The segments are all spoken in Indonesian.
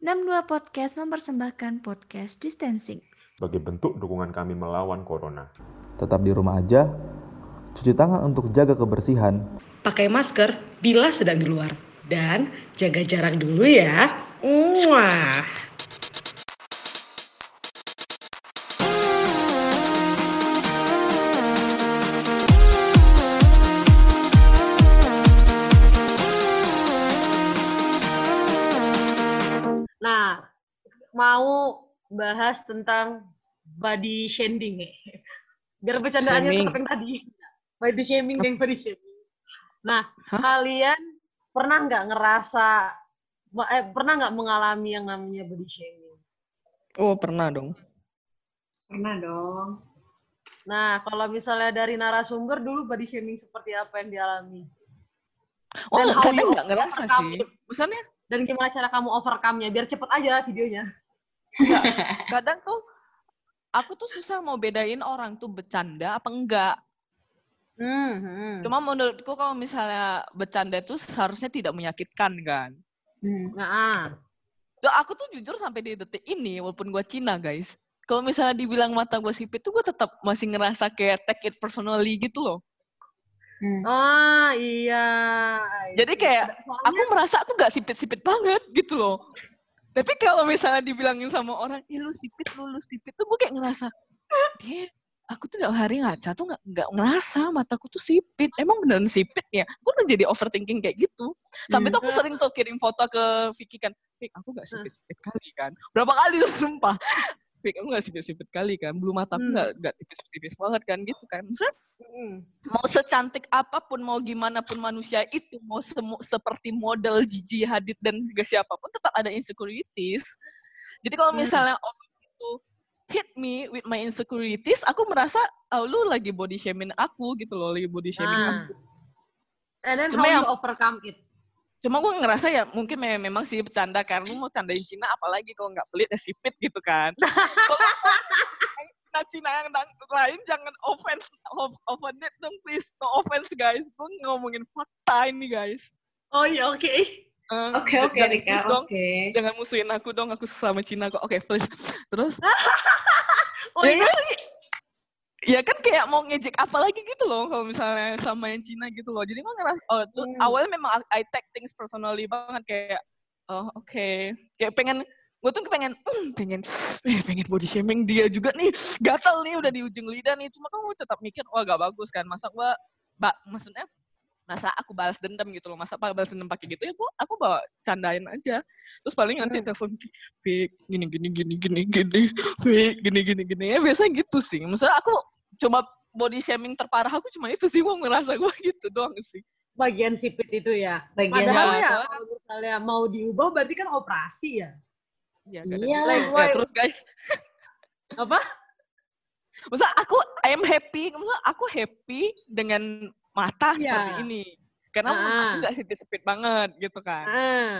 62 Podcast mempersembahkan podcast distancing. sebagai bentuk dukungan kami melawan corona. Tetap di rumah aja, cuci tangan untuk jaga kebersihan, pakai masker bila sedang di luar, dan jaga jarak dulu ya. Muah. Mau bahas tentang body shaming nih. Biar bercandaannya tetap yang tadi. Body shaming dan body shaming. Nah, Hah? kalian pernah nggak ngerasa eh, pernah nggak mengalami yang namanya body shaming? Oh, pernah dong. Pernah dong. Nah, kalau misalnya dari narasumber dulu body shaming seperti apa yang dialami? Oh, Dan how kadang you nggak ngerasa sih. Misalnya, Dan gimana cara kamu overcome-nya? Biar cepet aja videonya. kadang tuh aku tuh susah mau bedain orang tuh bercanda apa enggak. Hmm, hmm. Cuma menurutku kalau misalnya bercanda itu seharusnya tidak menyakitkan kan. Hmm. Nah, Tuh aku tuh jujur sampai di detik ini, walaupun gua Cina guys. Kalau misalnya dibilang mata gue sipit tuh gue tetap masih ngerasa kayak take it personally gitu loh. Hmm. oh iya. Jadi kayak Soalnya- Aku merasa aku gak sipit-sipit banget gitu loh. Tapi kalau misalnya dibilangin sama orang, ih lu sipit, lu, lu sipit tuh gue kayak ngerasa, dia aku tuh tiap hari ngaca tuh nggak nggak ngerasa mataku tuh sipit. Emang beneran sipit ya? Gue udah jadi overthinking kayak gitu. Sampai tuh aku sering tuh kirim foto ke Vicky kan, Vick aku gak sipit-sipit kali kan. Berapa kali tuh sumpah. Vick aku gak sipit-sipit kali kan. Bulu mataku Hmm. nggak nggak tipis-tipis banget kan gitu kan. Hmm. mau secantik apa pun, mau gimana pun manusia itu, mau semu- seperti model Gigi Hadid dan juga siapa pun, tetap ada insecurities. Jadi kalau Hmm. misalnya orang itu hit me with my insecurities, aku merasa, oh lu lagi body shaming aku gitu loh, lagi body shaming Nah. aku. And then Cuma how yang- you overcome it? Cuma gue ngerasa ya mungkin me- memang sih bercanda kan, lu mau candain Cina apalagi kalau nggak pelit ya sipit gitu kan. Nah Cina yang lain jangan offense, off- offended dong please, no offense guys. Gue ngomongin fakta ini guys. Oh iya, oke. Eh, Oke oke Rika, oke. Jangan musuhin aku dong, aku sesama Cina kok. Oke, please. Terus, Oh ya, iya. Ya kan kayak mau ngejek apa lagi gitu loh kalau misalnya sama yang Cina gitu loh. Jadi gue ngerasa, oh tuh, Hmm. awalnya memang I take things personally banget kayak, oh oke. Kayak pengen, gue tuh pengen, "Hmm, pengen, eh pengen body shaming dia juga nih. Gatal nih udah di ujung lidah nih. Cuma kan gue tetap mikir, wah gak bagus kan. Masa gue, ba, maksudnya, masa aku balas dendam gitu loh. Masa apa balas dendam pakai gitu ya gue, aku bawa candain aja. Terus paling nanti Hmm. telepon, Fik, gini, gini, gini, gini, gini, Fik, gini, gini, gini. Ya biasanya gitu sih. Maksudnya aku cuma body shaming terparah aku cuma itu sih. Gue ngerasa gue gitu doang sih. Bagian sipit itu ya. Bagian Padahal Ya, ya, soalnya- kalau misalnya mau diubah berarti kan operasi ya. Ya, Iya. duit. Like, Ya, terus guys, Apa? maksudnya aku I am happy, maksudnya aku happy dengan mata Iya. seperti ini. Karena Ah. aku nggak sipit-sipit banget gitu kan. Ah.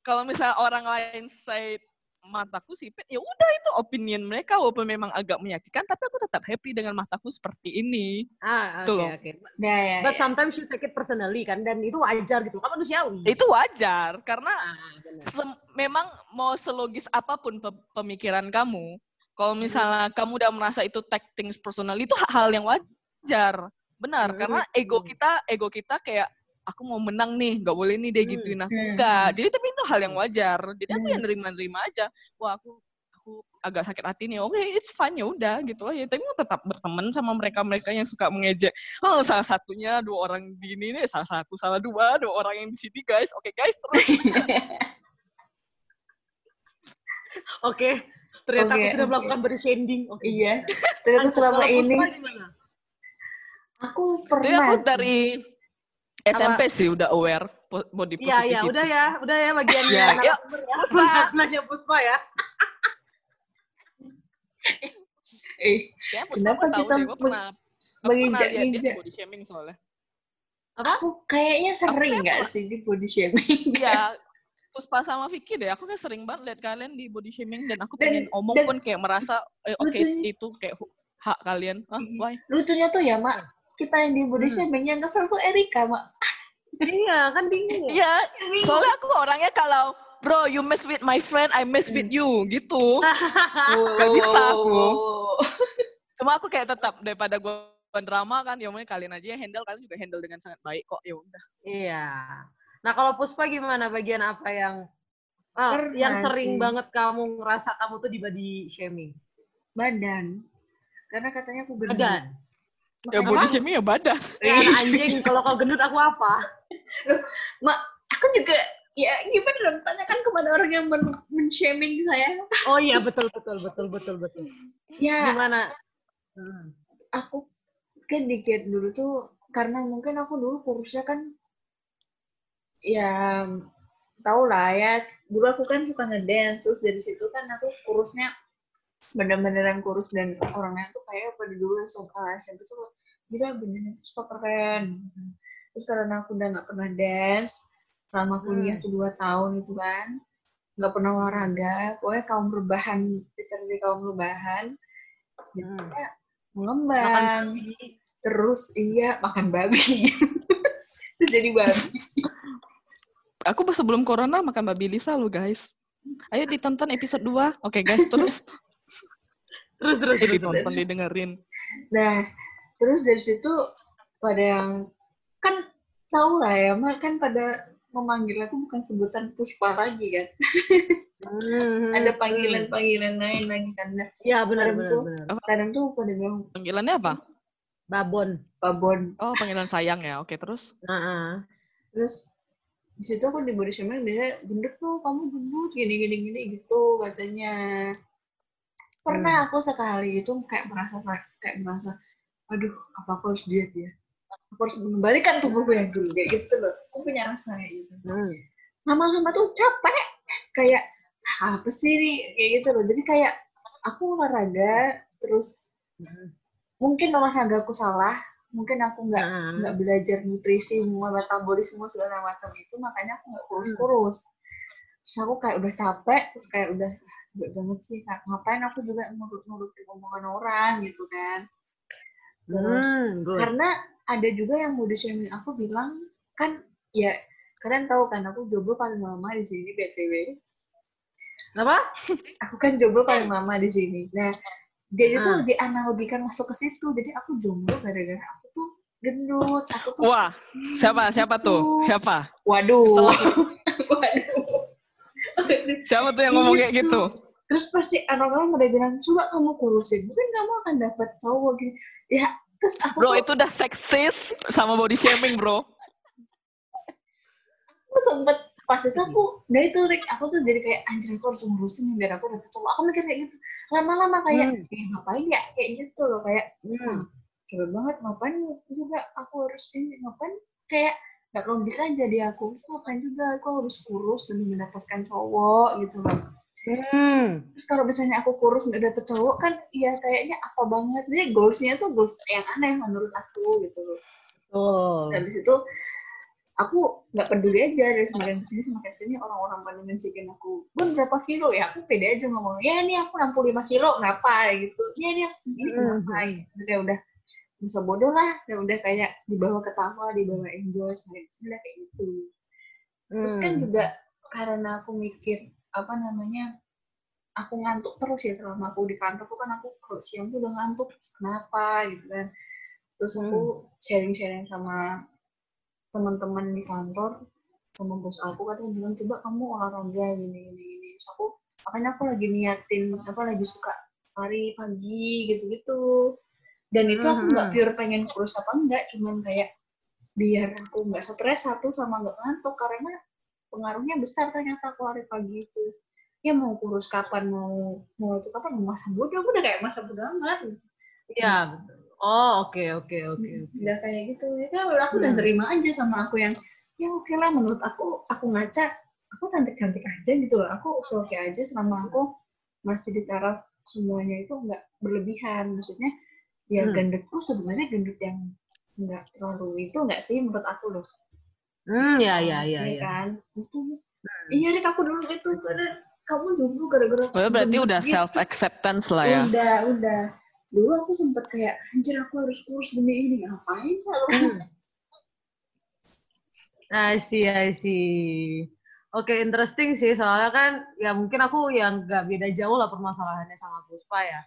Kalau misalnya orang lain say mataku sipit, ya udah itu opinion mereka walaupun memang agak menyakitkan, tapi aku tetap happy dengan mataku seperti ini. Ah, Itu oke loh. oke. Ya ya. But ya. sometimes you take it personally kan dan itu wajar gitu. Kan manusiawi. Itu wajar karena Ah, memang mau selogis apa pun pe- pemikiran kamu, kalau misalnya kamu udah merasa itu take things personal itu hal yang wajar, benar. Hmm. Karena ego kita, ego kita kayak aku mau menang nih, nggak boleh nih dia Hmm. gituin aku. Hmm. Enggak. Jadi tapi itu hal yang wajar. Jadi aku Hmm. yang nerima-nerima aja. Wah aku aku agak sakit hati nih. Oke, it's fine ya udah gitu aja. Tapi aku tetap berteman sama mereka-mereka yang suka mengejek. Oh, salah satunya dua orang di ini nih, salah satu, salah dua, dua orang yang di sini guys. Oke guys, terus Oke. Ternyata aku Oke, sudah melakukan shaming. Oke. Iya. Ternyata selama ini Aku Jadi pernah aku sih. dari SMP sih udah aware body Iya, iya, positivity. udah ya, udah ya bagiannya Ya, yuk, narasumber ya. Puspa. Nanya Puspa ya. Eh, Ya, Puspa Kenapa tahu kita deh, meng- pernah aku pernah lihat dia di menginjak-injak? body shaming soalnya. aku kayaknya sering Aku nggak apa? sih di body shaming? Iya, Puspa sama Vicky deh. Aku kan sering banget lihat kalian di body shaming dan aku Dan- pengen omong dan pun kayak merasa eh, oke lucunya- itu kayak hak kalian. Hah, Iya. why? Lucunya tuh ya, Mak. Kita yang di body Hmm. yang kesel tuh Erika, Mak. Iya, kan bingung. Iya, soalnya aku orangnya kalau bro, you mess with my friend, I mess with you, gitu. Gak bisa aku. Cuma aku kayak tetap daripada gue drama kan, ya mungkin kalian aja yang handle, kalian juga handle dengan sangat baik kok. Ya udah. Iya. Nah kalau Puspa gimana bagian apa yang ah, Pernah yang sering sih. banget kamu ngerasa kamu tuh di body shaming? Badan. Karena katanya aku gendut. Badan. Ya body shaming ya badan. Ya anjing kalau kau gendut aku apa? Mak, aku juga ya gimana dong tanyakan kepada orang yang men, men-shaming saya. Oh iya betul betul betul betul betul. Ya, Gimana? Hmm. aku kan dikit dulu tuh karena mungkin aku dulu kurusnya kan ya tau lah ya dulu aku kan suka ngedance terus dari situ kan aku kurusnya bener-beneran kurus dan orangnya tuh kayak pada dulu SMA SMP tuh gila bener suka keren terus karena aku udah nggak pernah dance selama kuliah Hmm. tuh dua tahun itu kan nggak pernah olahraga pokoknya kaum rebahan literally kaum rebahan Hmm. mengembang terus iya makan babi terus jadi babi Aku sebelum corona makan babi Lisa lo guys. Ayo ditonton episode 2. Oke guys, terus Terus terus eh, terus. ditonton, didengerin. nah terus dari situ pada yang kan tahu lah ya mak kan pada memanggil aku bukan sebutan puspa lagi kan Hmm, ada hmm. panggilan-panggilan lain lagi kan nah, Iya benar Kadang benar tuh- kadang tuh pada bilang Panggilannya apa? Babon. babon Oh, panggilan sayang ya. Oke, terus? Heeh. terus di situ aku di body shaming biasanya gendut tuh kamu gendut gini gini gini gitu katanya pernah aku sekali itu kayak merasa kayak merasa aduh apa aku harus diet ya? Aku harus mengembalikan tubuhku yang dulu kayak gitu loh. Aku punya rasa kayak gitu. Hmm. lama-lama tuh capek kayak "Ah, apa sih ini? Kayak gitu loh. Jadi kayak aku olahraga terus Hmm. mungkin olahraga aku salah mungkin aku nggak Heeh. nggak belajar nutrisi semua metabolisme segala macam itu makanya aku nggak kurus-kurus. Terus aku kayak udah capek terus kayak udah "Ah, capek banget sih Kak. ngapain aku juga nurut-nurutin omongan orang gitu kan terus Hmm, good. karena ada juga yang body shaming aku bilang kan ya kalian tahu kan aku jomblo paling lama di sini btw Apa? aku kan jomblo paling lama di sini nah jadi Ah. tuh dianalogikan masuk ke situ jadi aku jomblo gara-gara aku tuh gendut aku tuh Wah, siapa? Siapa tuh? Siapa? waduh Siapa tuh yang ngomong kayak Gitu. gitu? terus pasti orang-orang pada bilang coba kamu kurusin mungkin kamu akan dapat cowok gini ya terus aku Bro, itu udah seksis sama body shaming, bro. aku sempet pas itu aku nah itu Rick aku tuh jadi kayak anjir aku harus ngurusin biar aku dapet cowok aku mikir kayak gitu lama-lama kayak Hmm. ya ngapain ya kayak gitu loh kayak Hmm. coba banget ngapain juga aku harus ini ngapain kayak gak logis aja di aku Terus ngapain juga. Aku harus kurus demi mendapatkan cowok gitu loh. Hmm. terus kalau misalnya aku kurus nggak dapet cowok kan ya kayaknya apa banget. Jadi goalsnya tuh goals yang aneh menurut aku gitu loh. Tuh. Dan habis itu aku nggak peduli aja dari semakin ke sini semakin ke sini orang-orang pada ngecekin aku. Bun berapa kilo ya aku pede aja ngomong ya ini aku 65 kilo kenapa gitu. Ya ini aku segini kenapa gitu kayak udah bisa bodoh lah kayak udah kayak dibawa ketawa dibawa enjoy lah kayak gitu. Terus kan Hmm. juga karena aku mikir apa namanya aku ngantuk terus ya selama aku di kantor tuh kan aku kalau siang tuh udah ngantuk kenapa gitu kan. Terus aku sharing-sharing sama teman-teman di kantor sama bos aku katanya bilang coba kamu olahraga gini gini gini. Terus aku makanya aku lagi niatin apa lagi suka lari pagi gitu-gitu dan itu aku nggak pure pengen kurus apa enggak cuman kayak biar aku nggak stres satu sama nggak ngantuk karena pengaruhnya besar ternyata aku lari pagi itu ya mau kurus kapan mau mau itu kapan mau masa bodoh aku udah kayak masa bodoh amat Iya. betul. Oh, oke oke oke. oke. udah kayak gitu ya aku udah Hmm. terima aja sama aku yang ya oke lah menurut aku aku ngaca aku cantik cantik aja gitu loh aku oke oke aja selama aku masih di taraf semuanya itu nggak berlebihan maksudnya ya Hmm. gendutku sebenarnya gendut yang nggak terlalu itu nggak sih menurut aku loh Hmm, ya ya ya Iya ya. kan itu iya Rik aku dulu itu karena kamu dulu gara-gara Oh, ya berarti gendut udah gitu. self acceptance lah ya. udah udah dulu aku sempet kayak anjir aku harus kurus demi ini ngapain kalau Hmm. I see, I see. Oke, interesting sih. Soalnya kan, ya mungkin aku yang gak beda jauh lah permasalahannya sama Puspa ya.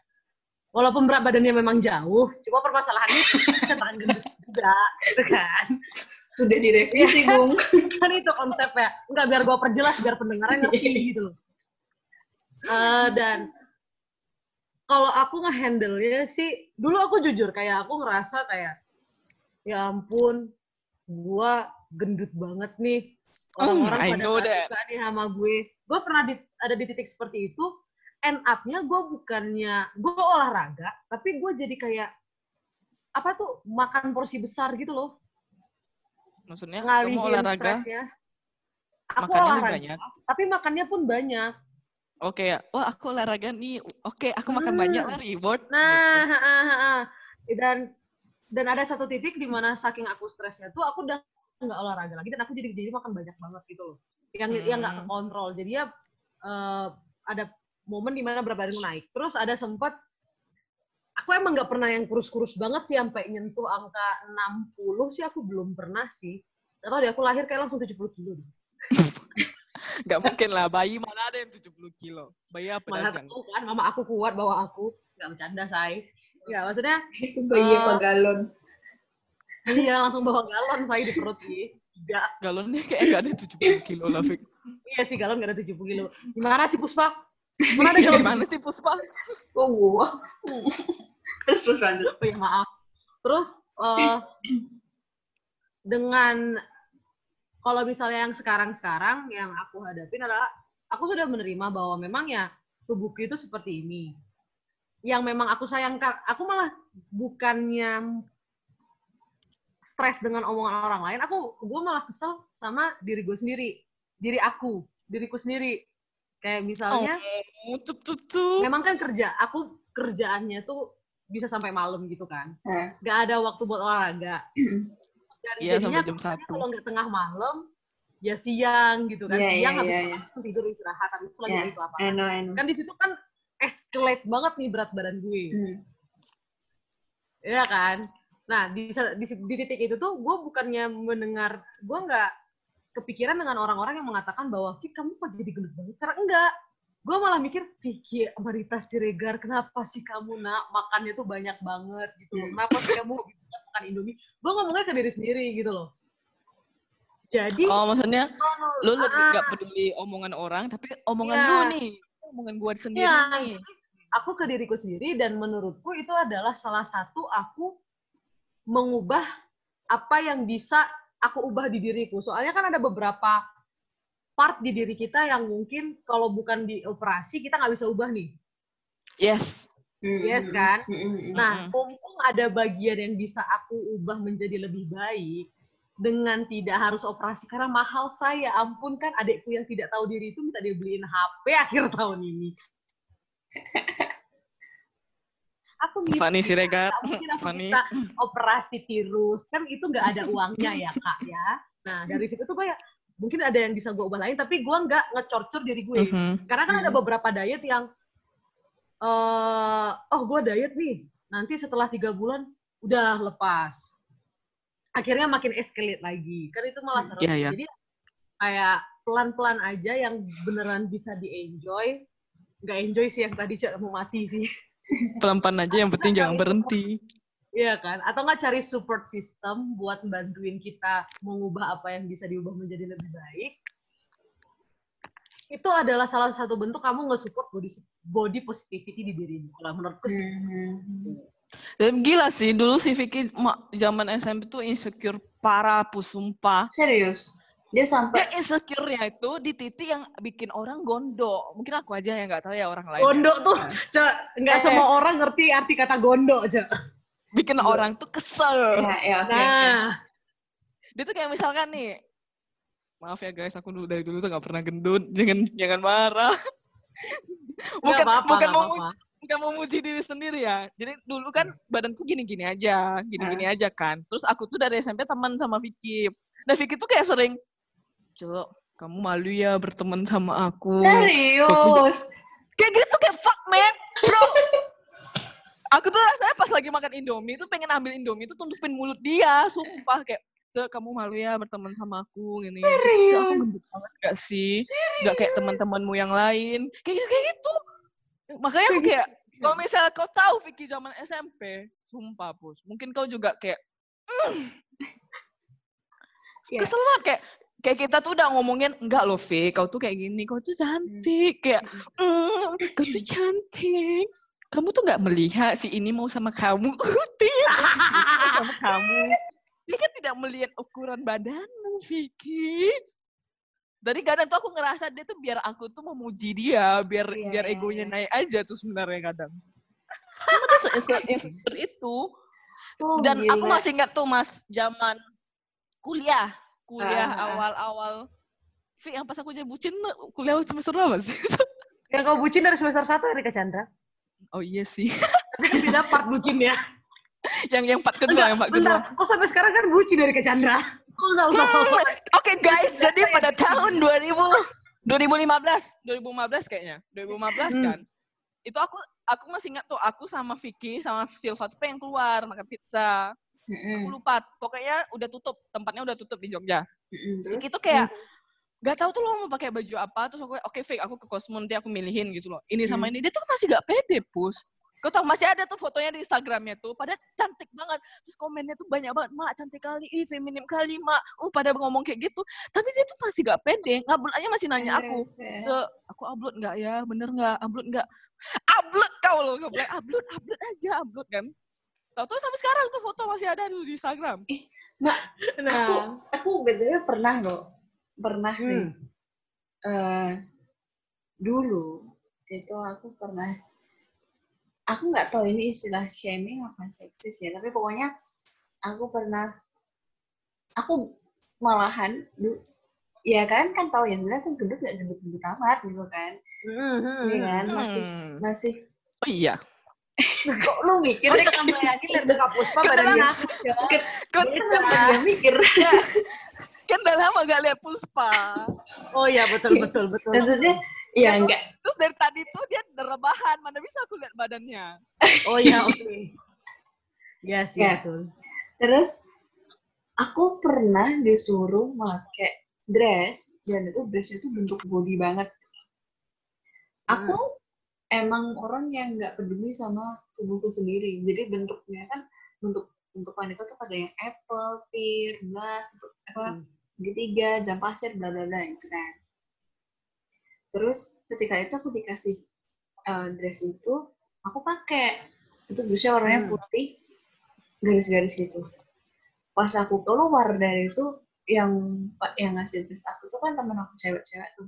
Walaupun berat badannya memang jauh, cuma permasalahannya tentang gendut juga, gitu kan. Sudah direvisi, Bung. kan itu konsepnya. Enggak, biar gue perjelas, biar pendengarnya ngerti gitu loh. Eh, dan kalau aku nge-handle-nya sih, dulu aku jujur, kayak aku ngerasa kayak, ya ampun, gua gendut banget nih. Orang-orang Mm, I pada that. suka nih sama gue. Gue pernah di, ada di titik seperti itu, end up-nya gue bukannya, gue olahraga, tapi gue jadi kayak, apa tuh, makan porsi besar gitu loh. Maksudnya kamu ngalihin olahraga, stresnya. Aku makannya olahraga, banyak. tapi makannya pun banyak. Oke ya, wah aku olahraga nih. Oke, aku makan Hmm. banyak lah reward. Nah, gitu. ha, ha, ha, ha. dan dan ada satu titik di mana saking aku stresnya tuh aku udah nggak olahraga lagi dan aku jadi jadi makan banyak banget gitu loh. Yang yang nggak Hmm. kekontrol. Jadi ya eh, ada momen di mana berat badanku naik. Terus ada sempat aku emang nggak pernah yang kurus-kurus banget sih sampai nyentuh angka 60 sih aku belum pernah sih. Atau deh aku lahir kayak langsung 70 kilo. Gak mungkin lah, bayi mana ada yang 70 kilo. Bayi apa Mana tahu kan, mama aku kuat bawa aku. Nggak bercanda, say. Ya, maksudnya Itu bayi apa Eh, galon? Iya langsung bawa galon saya di perut nih. Tidak. Galonnya kayak gak ada 70 kilo lah, Fik. Iya sih galon gak ada 70 kilo. Gimana sih Puspa? Mana ada Ya, galon? gimana sih Puspa? Oh, gua. terus terus lanjut. Oh, ya, maaf. Terus eh, dengan kalau misalnya yang sekarang-sekarang yang aku hadapin adalah aku sudah menerima bahwa memang ya tubuhku itu seperti ini. Yang memang aku sayangkan, aku malah bukannya stres dengan omongan orang lain, aku gue malah kesel sama diri gue sendiri, diri aku, diriku sendiri. Kayak misalnya, Oh, tup tup tup. memang kan kerja, aku kerjaannya tuh bisa sampai malam gitu kan, Eh. nggak ada waktu buat olahraga. Dan Iya, jadinya sampai jam 1. kalau nggak tengah malam, ya siang gitu kan, Iya, siang iya, habis iya, makan, tidur istirahat, habis itu lagi naik ke lapangan. I know, I know. Kan di situ kan escalate banget nih berat badan gue. Hmm. Iya kan? Nah, di, di, di titik itu tuh gue bukannya mendengar, gue nggak kepikiran dengan orang-orang yang mengatakan bahwa, Ki, kamu kok jadi gendut banget? Secara enggak. Gue malah mikir, Ki, Marita Siregar, kenapa sih kamu nak makannya tuh banyak banget gitu loh. Hmm. Kenapa sih kamu gitu kan makan Indomie? Gue ngomongnya ke diri sendiri gitu loh. Jadi, Oh, maksudnya lu lebih ah, gak peduli omongan orang, tapi omongan Iya. lu nih. Omongan gua sendiri Iya, nih. aku ke diriku sendiri dan menurutku itu adalah salah satu aku mengubah apa yang bisa aku ubah di diriku. Soalnya kan ada beberapa part di diri kita yang mungkin kalau bukan di operasi kita nggak bisa ubah nih. Yes. Yes kan? Nah, mumpung ada bagian yang bisa aku ubah menjadi lebih baik dengan tidak harus operasi karena mahal saya ampun kan adikku yang tidak tahu diri itu minta dibeliin HP akhir tahun ini. Aku miskin, Fanny Siregar. mungkin aku bisa operasi tirus kan itu nggak ada uangnya ya kak ya. Nah dari situ tuh gue ya mungkin ada yang bisa gue ubah lain tapi gue nggak ngecorcor diri gue. Mhm. Karena kan ada Hmm. beberapa diet yang, eh oh gue diet nih, nanti setelah tiga bulan udah lepas. Akhirnya makin escalate lagi. Kan itu malah serem. Iya, iya. Jadi kayak pelan-pelan aja yang beneran bisa di-enjoy. Nggak enjoy sih yang tadi Cak, mau mati sih. Pelan-pelan aja, yang penting jangan berhenti. Iya kan? Atau nggak cari support system buat bantuin kita mengubah apa yang bisa diubah menjadi lebih baik. Itu adalah salah satu bentuk kamu nge-support body, body positivity di dirimu. Kalau menurutku sih. Hmm, hmm. Dan gila sih, dulu si Vicky ma- zaman SMP tuh insecure parah, pus sumpah. Serius? Dia sampai Dia insecure-nya itu di titik yang bikin orang gondok. Mungkin aku aja yang nggak tahu ya orang lain. Gondok tuh, Cak, nggak Eh. semua orang ngerti arti kata gondok, Cak. Bikin orang tuh kesel. ya, ya oke. Nah, Dia tuh kayak misalkan nih, maaf ya guys, aku dulu dari dulu tuh nggak pernah gendut. Jangan jangan marah. bukan nggak apa-apa, bukan mau apa-apa. bukan mau muji diri sendiri ya. Jadi dulu kan badanku gini-gini aja, gini-gini aja kan. Terus aku tuh dari SMP teman sama Vicky. Nah Vicky tuh kayak sering, Cok, kamu malu ya berteman sama aku. Serius? Kayak gitu kayak fuck man, bro. aku tuh rasanya pas lagi makan Indomie tuh pengen ambil Indomie tuh tutupin mulut dia, sumpah kayak Cek, kamu malu ya berteman sama aku gini. Cek, aku Serius? gendut banget gak sih? Gak kayak teman-temanmu yang lain. Kayak gitu, kayak gitu. Makanya aku kayak, kalau misalnya kau tahu Vicky zaman SMP, sumpah pus, mungkin kau juga kayak, "Mm." Kesel banget kayak, kayak kita tuh udah ngomongin, enggak loh Vi, kau tuh kayak gini, kau tuh cantik, kayak, "Mm, kau tuh cantik. Kamu tuh nggak melihat si ini mau sama kamu, Tidak, sama kamu. Dia kan tidak melihat ukuran badanmu, Vicky. Dari kadang tuh aku ngerasa dia tuh biar aku tuh memuji dia, biar Iya, biar iya, egonya iya. naik aja tuh sebenarnya kadang. Cuma tuh se- itu. Oh, Dan aku gila. masih ingat tuh mas, zaman kuliah. Kuliah Ah, ah, ah. awal-awal. Vi, yang pas aku jadi bucin, kuliah semester berapa sih? Yang kau bucin dari semester 1 Erika Chandra. Oh iya sih. Tapi beda part bucin ya. yang yang part kedua, yang part kedua. Bentar, kok sampai sekarang kan bucin dari Erika Chandra? Kok usah? Oke guys, jadi pada tahun 2000 2015, 2015 kayaknya. 2015 Hmm. kan. Itu aku aku masih ingat tuh aku sama Vicky sama Silva tuh pengen keluar makan pizza. Mm-mm, Aku lupa. Pokoknya udah tutup, tempatnya udah tutup di Jogja. Vicky tuh kayak Gak tahu tuh lo mau pakai baju apa, terus aku oke Vic, aku ke Cosmo nanti aku milihin gitu loh. Ini sama Hmm. ini, dia tuh masih gak pede, Pus. Kau tau, masih ada tuh fotonya di Instagramnya tuh, pada cantik banget. Terus komennya tuh banyak banget, mak cantik kali, ih feminim kali, mak. Uh, pada ngomong kayak gitu. Tapi dia tuh masih gak pede, ngabul aja masih nanya aku. Se, aku upload nggak ya? Bener nggak? Upload nggak? Upload kau loh, nggak boleh upload, upload aja, upload kan. Tahu-tahu sampai sekarang tuh foto masih ada tuh di Instagram. Aku, Nah, aku bener pernah loh. Pernah nih. hmm. eh dulu itu aku pernah aku nggak tahu ini istilah shaming apa seksis ya tapi pokoknya aku pernah aku malahan du, ya kan kan tahu ya sebenarnya aku gendut nggak gendut gendut amat gitu kan Hmm, hmm, Iya hmm. kan masih Hmm. masih Oh iya. Kok lu mikir deh tambah yakin lihat muka Puspa Kan badannya dalam- aku, Cok. Kan, dia mikir kan udah lama gak lihat Puspa. Oh iya, betul, betul, betul. maksudnya ya enggak Terus dari tadi tuh dia rebahan, mana bisa aku lihat badannya. Oh iya, oke. Yes, Ya. iya, betul. Terus aku pernah disuruh pakai dress dan itu dressnya itu bentuk body banget. Aku emang orang yang nggak peduli sama tubuhku sendiri. Jadi bentuknya kan bentuk bentuk wanita tuh ada yang apple, pear, blas, apa Hmm. segitiga, jam pasir, bla bla bla gitu kan. Terus ketika itu aku dikasih eh, dress itu, aku pakai. Itu dressnya warnanya Hmm. putih, garis-garis gitu. Pas aku keluar dari itu, yang yang ngasih dress aku tuh kan temen aku cewek-cewek tuh.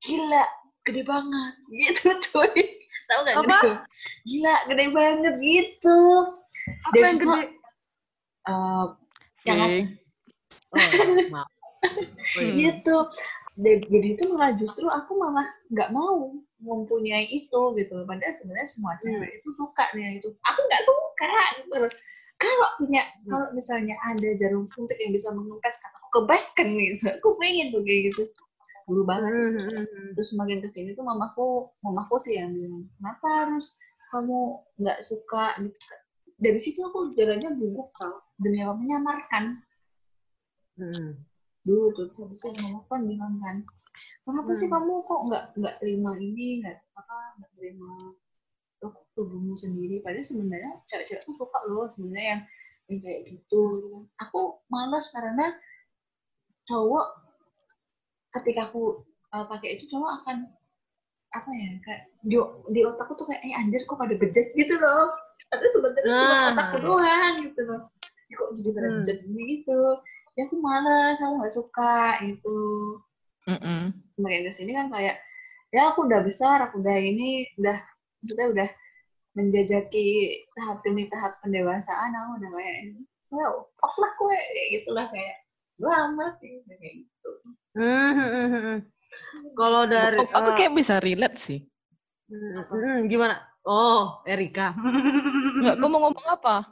Gila, gede banget, gitu tuh. Tahu gak Apa? gede? Gila, gede banget gitu. Apa Dari yang situ, gede? eh, yang Fik. Oh, maaf. Hmm. gitu jadi itu malah justru aku malah nggak mau mempunyai itu gitu padahal sebenarnya semua cewek itu suka nih itu aku nggak suka gitu kalau punya kalau misalnya ada jarum suntik yang bisa mengempeskan aku kebaskan gitu aku pengen tuh kayak gitu dulu banget Hmm, hmm, hmm. terus makin ke sini tuh mamaku mamaku sih yang bilang kenapa harus kamu nggak suka gitu dari situ aku jalannya gugup tau demi apa menyamarkan Hmm. dulu tuh terus habis itu mama kan bilang kan kenapa sih Hmm. kamu kok nggak nggak terima ini nggak apa nggak terima tubuhmu sendiri padahal sebenarnya cewek-cewek tuh suka loh sebenarnya yang yang kayak gitu gitu kan. aku malas karena cowok ketika aku uh, pakai itu cowok akan apa ya kayak di, di otakku tuh kayak eh anjir kok pada bejat gitu loh padahal sebenarnya cuma Nah. otakku doang gitu loh kok jadi pada Hmm. bejat gitu ya aku malas aku nggak suka gitu Mm-mm. semakin ke sini kan kayak ya aku udah besar aku udah ini udah maksudnya udah menjajaki tahap demi tahap pendewasaan aku udah kayak wow fuck lah kue kayak gitulah kayak gue amat ya, udah kayak gitu Hmm, hmm, hmm, hmm. Kalau dari Aku, aku eh, kayak bisa relate sih. hmm, hmm, gimana? Oh, Erika. Enggak, kau mau ngomong apa?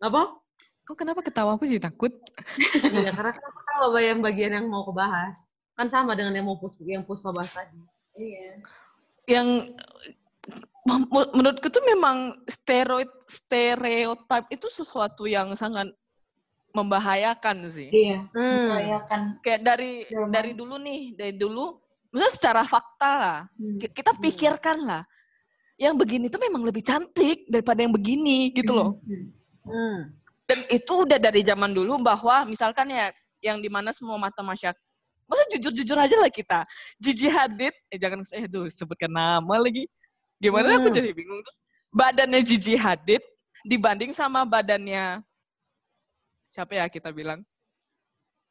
Apa? Kok kenapa ketawa aku sih takut? Iya, karena kan aku tahu apa yang bagian yang mau kebahas. Kan sama dengan yang mau Puspa, yang Puspa bahas tadi. iya Yang men- menurutku tuh memang stereotype stereotype itu sesuatu yang sangat membahayakan sih. Iya, Hmm. membahayakan. Kayak dari Dalam dari dulu nih, dari dulu, maksudnya secara fakta lah, Hmm. ki- kita pikirkan lah, yang begini tuh memang lebih cantik daripada yang begini gitu loh. Hmm. Hmm. Dan itu udah dari zaman dulu bahwa misalkan ya yang di mana semua mata masyarakat, masa jujur-jujur aja lah kita, Gigi Hadid, eh jangan eh aduh sebutkan nama lagi, gimana aku Hmm. jadi bingung tuh. Badannya Gigi Hadid dibanding sama badannya siapa ya kita bilang?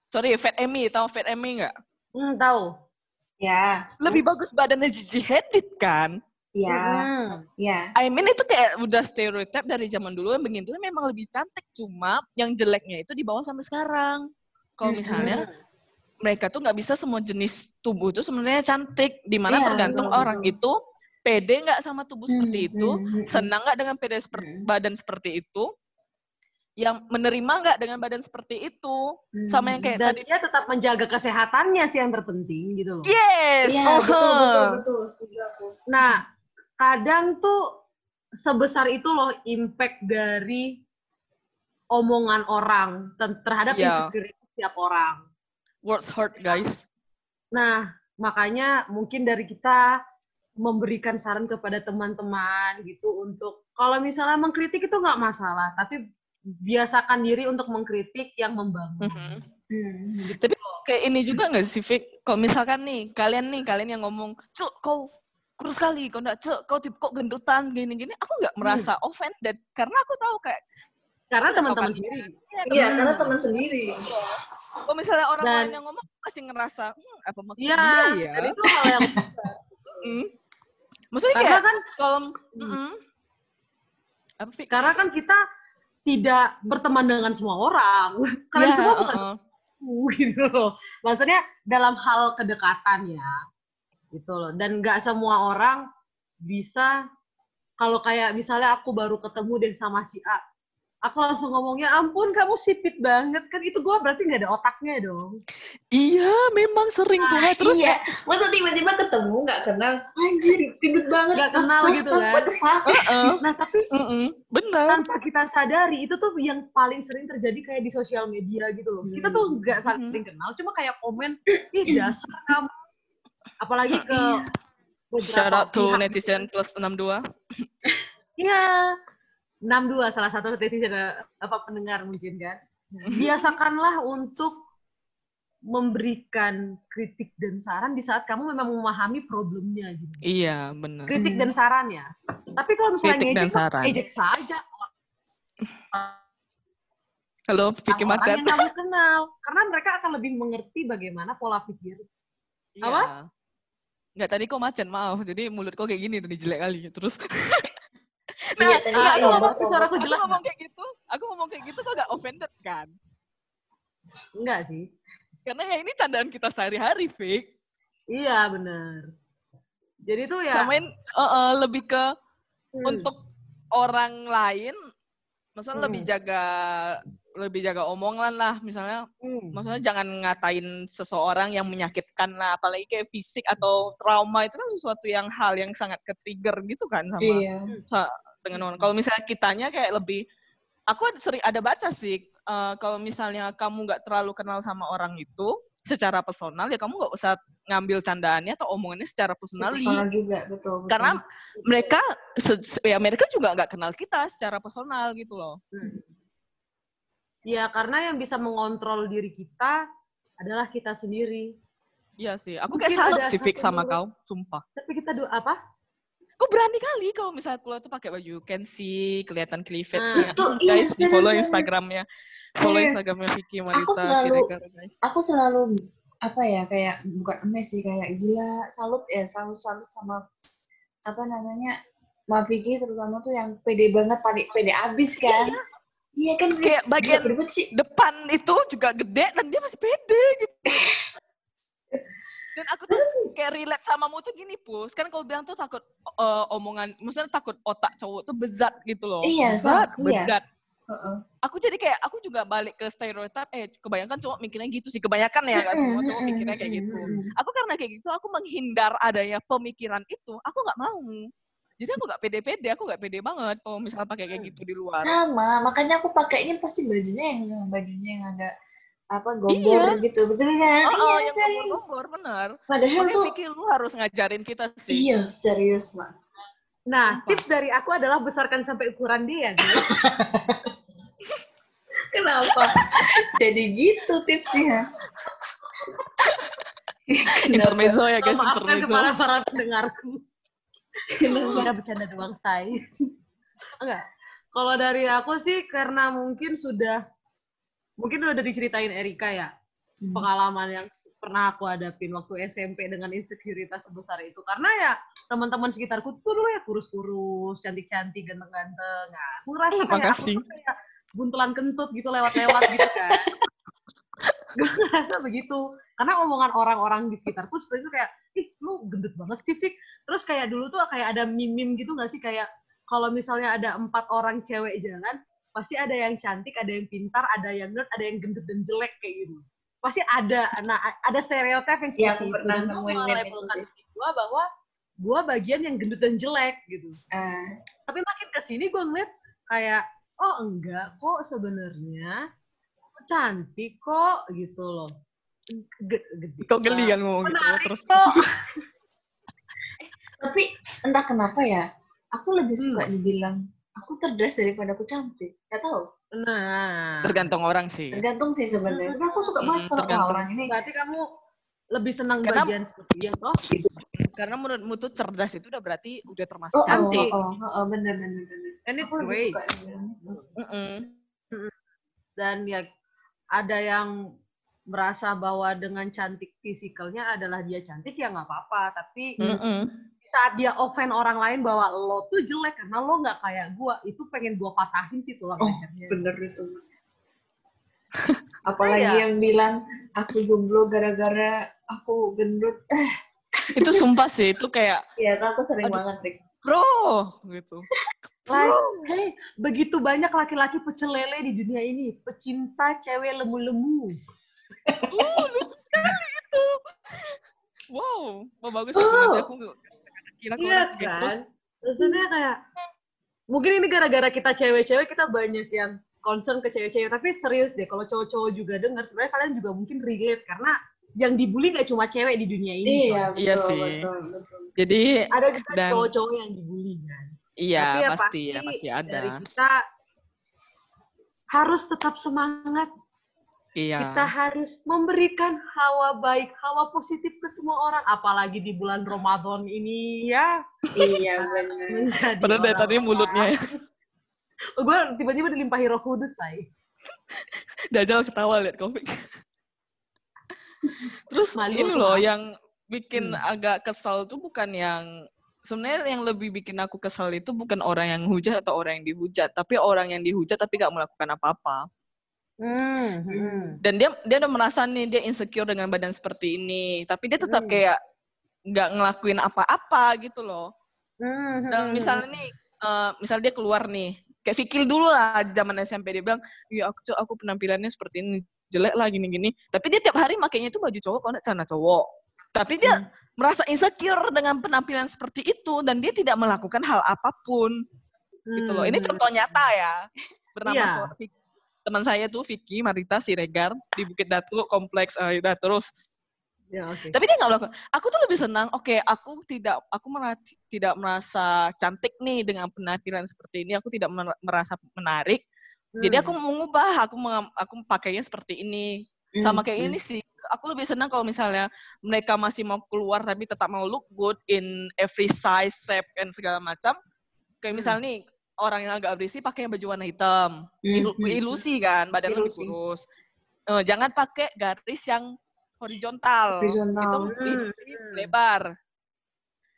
Sorry, Fat Amy, tahu Fat Amy nggak? Hmm, tahu. Ya. Lebih terus? bagus badannya Gigi Hadid kan? Iya, Hmm. iya. I mean itu kayak udah stereotip dari zaman dulu yang begitu memang lebih cantik cuma yang jeleknya itu dibawa sampai sekarang. Kalau Mm-mm. misalnya mereka tuh nggak bisa semua jenis tubuh itu sebenarnya cantik, di mana Iya, tergantung betul, orang itu pede nggak sama tubuh seperti Hmm, itu, hmm, hmm, senang nggak dengan pede seperti Hmm. badan seperti itu, yang menerima nggak dengan badan seperti itu, hmm, sama yang kayak Dan tadi. dia tetap menjaga kesehatannya sih yang terpenting gitu loh. Yes, Iya, oh, betul, betul, betul. Setuju aku. Nah, kadang tuh sebesar itu loh impact dari omongan orang ter- terhadap Iya. insecurity setiap orang. Words hurt guys. Nah, makanya mungkin dari kita memberikan saran kepada teman-teman gitu untuk kalau misalnya mengkritik itu nggak masalah, tapi biasakan diri untuk mengkritik yang membangun. Mhm. Hmm. kayak ini juga nggak sih, Fik? Kalau misalkan nih, kalian nih, kalian yang ngomong, Cuk, kau kurus sekali, kau enggak, Cuk, kau tip, kok gendutan, gini-gini. Aku nggak merasa offended, karena aku tahu kayak, Karena Udah teman-teman kalian. sendiri. ya, Iya, teman- karena teman sendiri. Kalau misalnya orang Dan- lain yang ngomong, masih ngerasa, hmm, apa maksud Iya, dia ya? itu hal yang Hmm. Maksudnya karena kayak, kan kalau, Hmm. mm-mm. apa, Fik? karena kan kita tidak berteman dengan semua orang. Kalian Ya, semua bukan uh-uh. aku, gitu loh. Maksudnya dalam hal kedekatan ya, gitu loh. Dan nggak semua orang bisa kalau kayak misalnya aku baru ketemu deh sama si A, aku langsung ngomongnya ampun kamu sipit banget kan itu gue berarti nggak ada otaknya dong. Iya, memang sering tuh. Nah, Terus iya. Masa tiba-tiba ketemu nggak kenal? Anjir, gendut banget. Nggak kenal gitu kan. What the fuck? Heeh, Nah tapi mm-mm, benar. tanpa kita sadari itu tuh yang paling sering terjadi kayak di sosial media gitu loh. Kita tuh nggak saling kenal, cuma kayak komen, ih dasar kamu. Apalagi ke beberapa Shout out to pihak netizen plus 62. Iya. 62 salah satu netizen apa pendengar mungkin kan. Biasakanlah untuk memberikan kritik dan saran di saat kamu memang memahami problemnya gitu. Iya, benar. Kritik Hmm. dan saran ya. Tapi kalau misalnya Kritik dan ngejek, saran. ejek saja Halo, Vicky orang Macan. yang kamu kenal. Karena mereka akan lebih mengerti bagaimana pola pikir. Apa? Iya. Nggak, tadi kok macan, maaf. Jadi mulut kok kayak gini tadi jelek kali. Terus, nah, Iya, nah, aku ngomong, suaraku aku jelek ngomong kayak gitu, aku ngomong kayak gitu kok gak offended kan? Enggak sih. Karena ya ini candaan kita sehari-hari, Fik. Iya, benar. Jadi tuh ya Samain uh, uh, lebih ke hmm, untuk orang lain, maksudnya Hmm. lebih jaga lebih jaga omongan lah misalnya hmm. maksudnya jangan ngatain seseorang yang menyakitkan lah apalagi kayak fisik atau trauma itu kan sesuatu yang hal yang sangat ke trigger gitu kan sama Iya. Sa- dengan orang. Kalau misalnya kitanya kayak lebih, aku ada- sering ada baca sih, eh, kalau misalnya kamu nggak terlalu kenal sama orang itu secara personal ya kamu nggak usah ngambil candaannya atau omongannya secara personal. Personal juga, betul. betul. Karena mereka, ya mereka juga nggak kenal kita secara personal gitu loh. Ya, karena yang bisa mengontrol diri kita adalah kita sendiri. Iya sih, aku kayak salut sih Fik sama menurut- kau, sumpah. Tapi kita do apa? Kok berani kali kalau misalnya keluar tuh pakai baju you can see, kelihatan cleavage-nya. Iya, guys, di follow serius. Instagramnya. Follow Serius. Instagramnya Vicky Aku Marita selalu- Siregar, guys. aku selalu apa ya kayak bukan emes sih kayak gila salut ya salut salut sama apa namanya Mbak Vicky terutama tuh yang pede banget pede pede abis kan iya kan Kayak bagian sih depan itu juga gede dan dia masih pede gitu. Dan aku tuh kayak relate sama mu tuh gini, Pus. Kan kalau bilang tuh takut eh, omongan, maksudnya takut otak cowok tuh bezat gitu loh. Iya, bezat, iya. bezat. Heeh. Aku jadi kayak, aku juga balik ke stereotip, eh kebanyakan cowok mikirnya gitu sih. Kebanyakan ya, nggak semua cowok mikirnya kayak gitu. Aku karena kayak gitu, aku menghindar adanya pemikiran itu, aku nggak mau. Jadi aku gak pede-pede, aku gak pede banget kalau misalnya pakai kayak gitu di luar. Sama, makanya aku pakainya pasti bajunya yang bajunya yang agak apa gombor gitu, betul kan? Oh, oh iya, yang serius. gombor-gombor, bener. Padahal Makanya tuh, Vicky lu harus ngajarin kita sih. iya serius mak. Nah, Apa? tips dari aku adalah besarkan sampai ukuran dia. Kenapa? Jadi gitu tipsnya. Intermezzo ya guys, Maafkan intermezzo. kepada para pendengarku. Kenapa? Bercanda doang, say. Enggak. Kalau dari aku sih karena mungkin sudah mungkin udah diceritain Erika ya Hmm. pengalaman yang pernah aku hadapin waktu SMP dengan insekuritas sebesar itu karena ya teman-teman sekitarku tuh dulu ya kurus-kurus, cantik-cantik, ganteng-ganteng. Nah, aku ngerasa Eh, kayak aku tuh kayak buntelan kentut gitu lewat-lewat gitu kan. Gue ngerasa begitu. Karena omongan orang-orang di sekitarku seperti itu kayak, ih lu gendut banget sih, Fik. Terus kayak dulu tuh kayak ada meme-meme gitu gak sih? Kayak kalau misalnya ada empat orang cewek jalan, pasti ada yang cantik, ada yang pintar, ada yang nerd, ada yang gendut dan jelek kayak gitu. Pasti ada, nah ada stereotip yang seperti aku itu. pernah itu melabelkan gua bahwa gua bagian yang gendut dan jelek gitu Ah, tapi makin ke sini gue ngeliat kayak oh enggak kok sebenarnya cantik kok gitu loh Ge- gede Kau geli kan ngomong gitu terus. kok tapi entah kenapa ya, aku lebih suka Hmm. dibilang aku cerdas daripada aku cantik. Gak tahu. nah Tergantung orang sih. Tergantung sih sebenarnya. Tapi aku suka banget Hmm, tergantung. orang ini berarti kamu lebih senang Karena- bagian seperti dia toh gitu Karena menurutmu tuh cerdas itu udah berarti udah termasuk Oh, cantik. oh, oh, oh, oh, bener, bener, bener. and it's Aku lebih great suka itu. Mm-mm. dan ya ada yang merasa bahwa dengan cantik fisikalnya adalah dia cantik ya nggak apa-apa tapi Mm-mm. Saat dia offend orang lain bahwa lo tuh jelek karena lo nggak kayak gua itu pengen gua patahin sih tulang Oh, lehernya Bener itu. Apalagi Iya. yang bilang aku jomblo gara-gara aku gendut. Itu sumpah sih, itu kayak ya, itu aku sering Aduh. banget, Rik. bro gitu. Like, hey, begitu banyak laki-laki pecel lele di dunia ini, pecinta cewek lemu-lemu. Oh, lucu sekali itu. Wow, oh, bagus itu nanti aku aku Iya gitu. kan? Maksudnya kayak, mungkin ini gara-gara kita cewek-cewek, kita banyak yang concern ke cewek-cewek. Tapi serius deh, kalau cowok-cowok juga dengar, sebenarnya kalian juga mungkin relate. Karena yang dibully gak cuma cewek di dunia ini. Iya, coy. Iya betul, sih. betul, betul. Jadi Ada juga Dan- cowok-cowok yang dibully kan. iya Tapi ya pasti ya pasti Dari ada. kita harus tetap semangat. Iya. Kita harus memberikan hawa baik, hawa positif ke semua orang. Apalagi di bulan Ramadan ini ya. Iya. Menjadi Padahal dari tadi mulutnya ya. Gue tiba-tiba dilimpahi roh kudus, say. Dajjal ketawa lihat Covid. Terus Malu ini loh yang bikin Hmm. agak kesal tuh bukan yang sebenarnya yang lebih bikin aku kesal itu bukan orang yang hujat atau orang yang dihujat, tapi orang yang dihujat tapi gak melakukan apa-apa. Hmm, hmm. Dan dia dia udah merasa nih dia insecure dengan badan seperti ini, tapi dia tetap Hmm. kayak nggak ngelakuin apa-apa gitu loh. Hmm, Dan misalnya nih, eh, misalnya dia keluar nih, kayak Fikil dulu lah zaman SMP dia bilang, iya aku aku penampilannya seperti ini jelek lah gini-gini. Tapi dia tiap hari makainya itu baju cowok, kalau celana cowok. Tapi dia merasa insecure dengan penampilan seperti itu dan dia tidak melakukan hal apa pun gitu loh. Ini contoh nyata ya. Bernama seorang Vicky. Teman saya tuh Vicky Marita Siregar di Bukit Datu kompleks eh, udah terus Ya, oke. tapi dia nggak melakukan. Aku tuh lebih senang. Oke, aku tidak, aku mera- tidak merasa cantik nih dengan penampilan seperti ini. Aku tidak mer- merasa menarik. Jadi aku Hmm. mengubah. Aku mengam- aku pakainya seperti ini. Sama kayak ini sih. Aku lebih senang kalau misalnya mereka masih mau keluar tapi tetap mau look good in every size, shape, and segala macam. Kayak Hmm. misalnya nih orang yang agak berisi pakai baju warna hitam, hmm, ilusi kan, badan lebih Ilusi. kurus. Eh, jangan pakai garis yang horizontal. Horizontal. Itu Hmm, ilusi hmm. lebar.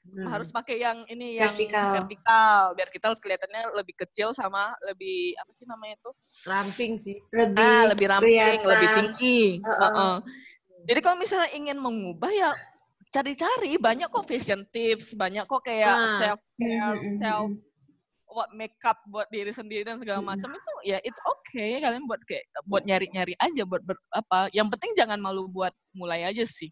Hmm. Harus pakai yang ini yang Vertikal. vertikal, biar kita kelihatannya lebih kecil sama lebih apa sih namanya itu? ramping sih. Lebih, Ah, lebih ramping, kelihatan. lebih tinggi. Heeh. Heeh. Jadi kalau misalnya ingin mengubah ya cari-cari banyak kok fashion tips, banyak kok kayak Ah. self care, hmm, hmm, self. Buat makeup buat diri sendiri dan segala macam itu ya it's okay kalian buat kayak buat nyari-nyari aja buat ber, apa yang penting jangan malu buat mulai aja sih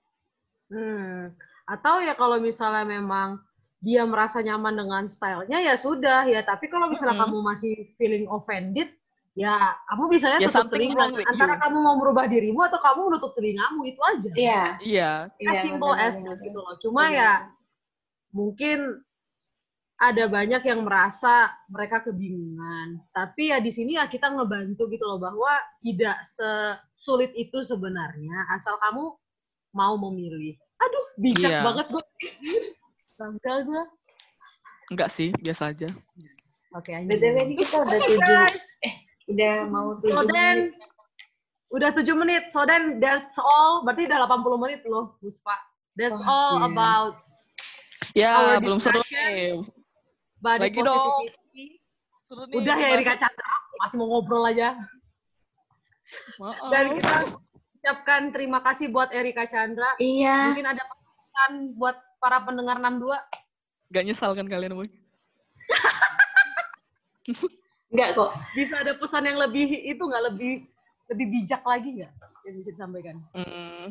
Hmm. Atau ya kalau misalnya memang dia merasa nyaman dengan stylenya ya sudah ya tapi kalau misalnya Mm-mm. kamu masih feeling offended ya kamu bisa ya tutup telinga antara you. kamu mau merubah dirimu atau kamu menutup telingamu itu aja Iya. Iya. Iya. as simple benar, as gitu loh cuma Benar. ya mungkin ada banyak yang merasa mereka kebingungan tapi ya di sini ya kita ngebantu gitu loh bahwa tidak sesulit itu sebenarnya asal kamu mau memilih aduh bijak Iya. banget gue bangga gue Enggak sih, biasa aja. oke anjing. BTW ini kita udah Oke, tujuh, guys. udah mau So tujuh then, menit. udah 7 menit. So then, that's all. Berarti udah 80 menit loh, Puspa. That's Wah, all iya. about Ya, Our belum seru nih. Body Lagi dong. positivity. Nih. Udah ya. Erika Chandra, masih mau ngobrol aja. Maaf. Dan kita ucapkan terima kasih buat Erika Chandra. Iya. Mungkin ada pesan buat para pendengar 62. Gak nyesal kan kalian, boy? Enggak kok. Bisa ada pesan yang lebih itu nggak lebih lebih bijak lagi nggak yang bisa disampaikan? Hmm.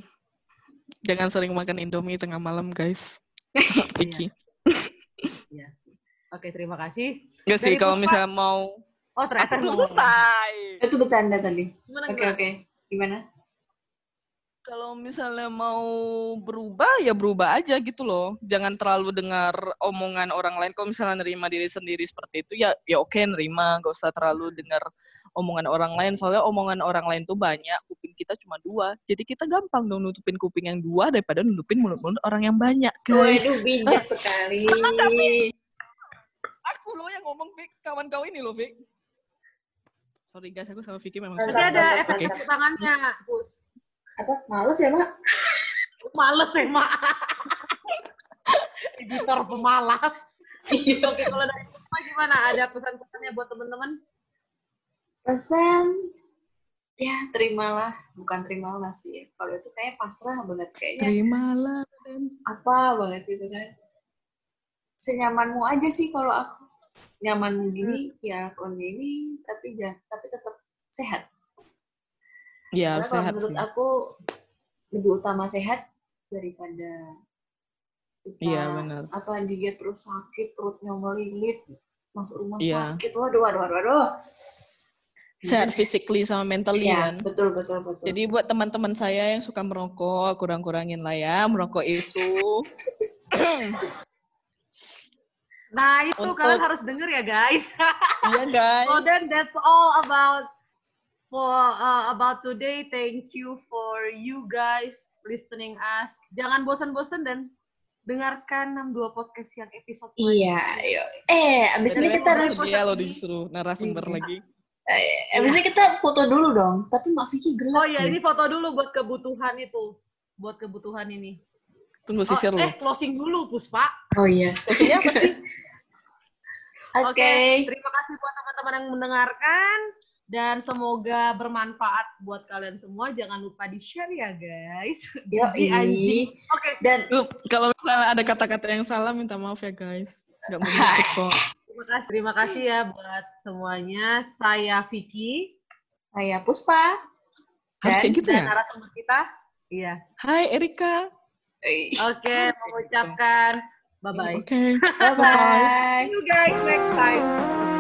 Jangan sering makan Indomie tengah malam, guys. Vicky. Oke, terima kasih. Enggak sih, kalau Puspa. misalnya mau... Oh, ternyata mau- selesai. Itu bercanda tadi. Gimana, Oke gimana? oke. Gimana? Kalau misalnya mau berubah, ya berubah aja gitu loh. Jangan terlalu dengar omongan orang lain. Kalau misalnya nerima diri sendiri seperti itu, ya ya oke nerima. Gak usah terlalu dengar omongan orang lain. Soalnya omongan orang lain tuh banyak. Kuping kita cuma dua. Jadi kita gampang dong nutupin kuping yang dua daripada nutupin mulut-mulut orang yang banyak, guys. Waduh bijak sekali. Aku loh yang ngomong, Vic. Kawan kau ini loh, Vic. Sorry guys, aku sama Vicky memang Tapi ada efek tepuk tangannya. Apa? Males ya mak? Males emang. Editor pemalas. Oke, kalau dari Puspa gimana? Ada pesan-pesannya buat teman-teman? Pesan ya terimalah bukan terimalah sih kalau itu kayak pasrah banget kayaknya Terimalah dan apa banget gitu kan senyamanmu aja sih kalau aku nyamanmu gini ya lakukan gini tapi jangan tapi tetap sehat ya karena kalau menurut sih. aku lebih utama sehat daripada kita Iya, benar. apa dia terus sakit perutnya melilit masuk rumah Iya. sakit waduh waduh waduh waduh Sehat physically sama mentally Iya, kan. betul betul betul Jadi buat teman-teman saya yang suka merokok, kurang-kurangin lah ya merokok itu. Nah, itu Untuk- kalian harus denger ya, guys. Iya guys. So then that's all about for uh, about today. Thank you for you guys listening us. Jangan bosan-bosan dan dengarkan 62 podcast yang episode Iya, ayo. Eh, abis ini kita harus Dia lo disuruh narasumber Iya. lagi. eh, abis ini kita foto dulu dong. Tapi Mak Vicky gelap. Oh iya, ini foto dulu buat kebutuhan itu. Buat kebutuhan ini. Tunggu Oh, sisir lo. eh, closing dulu, Puspa. Oh iya. Maksudnya apa sih? Oke. Oke, terima kasih buat teman-teman yang mendengarkan dan semoga bermanfaat buat kalian semua. Jangan lupa di-share ya, guys. Biji anjing. Oke, Dan Tuh, kalau misalnya ada kata-kata yang salah minta maaf ya guys. Gak mau masuk kok. terima kasih. Terima kasih ya buat semuanya. Saya Vicky saya Puspa. Harus Dan- kayak gitu dan ya? narasumber kita. Iya. Hai Erika. Oke, mengucapkan bye-bye. Oke. Bye-bye. See you guys next time.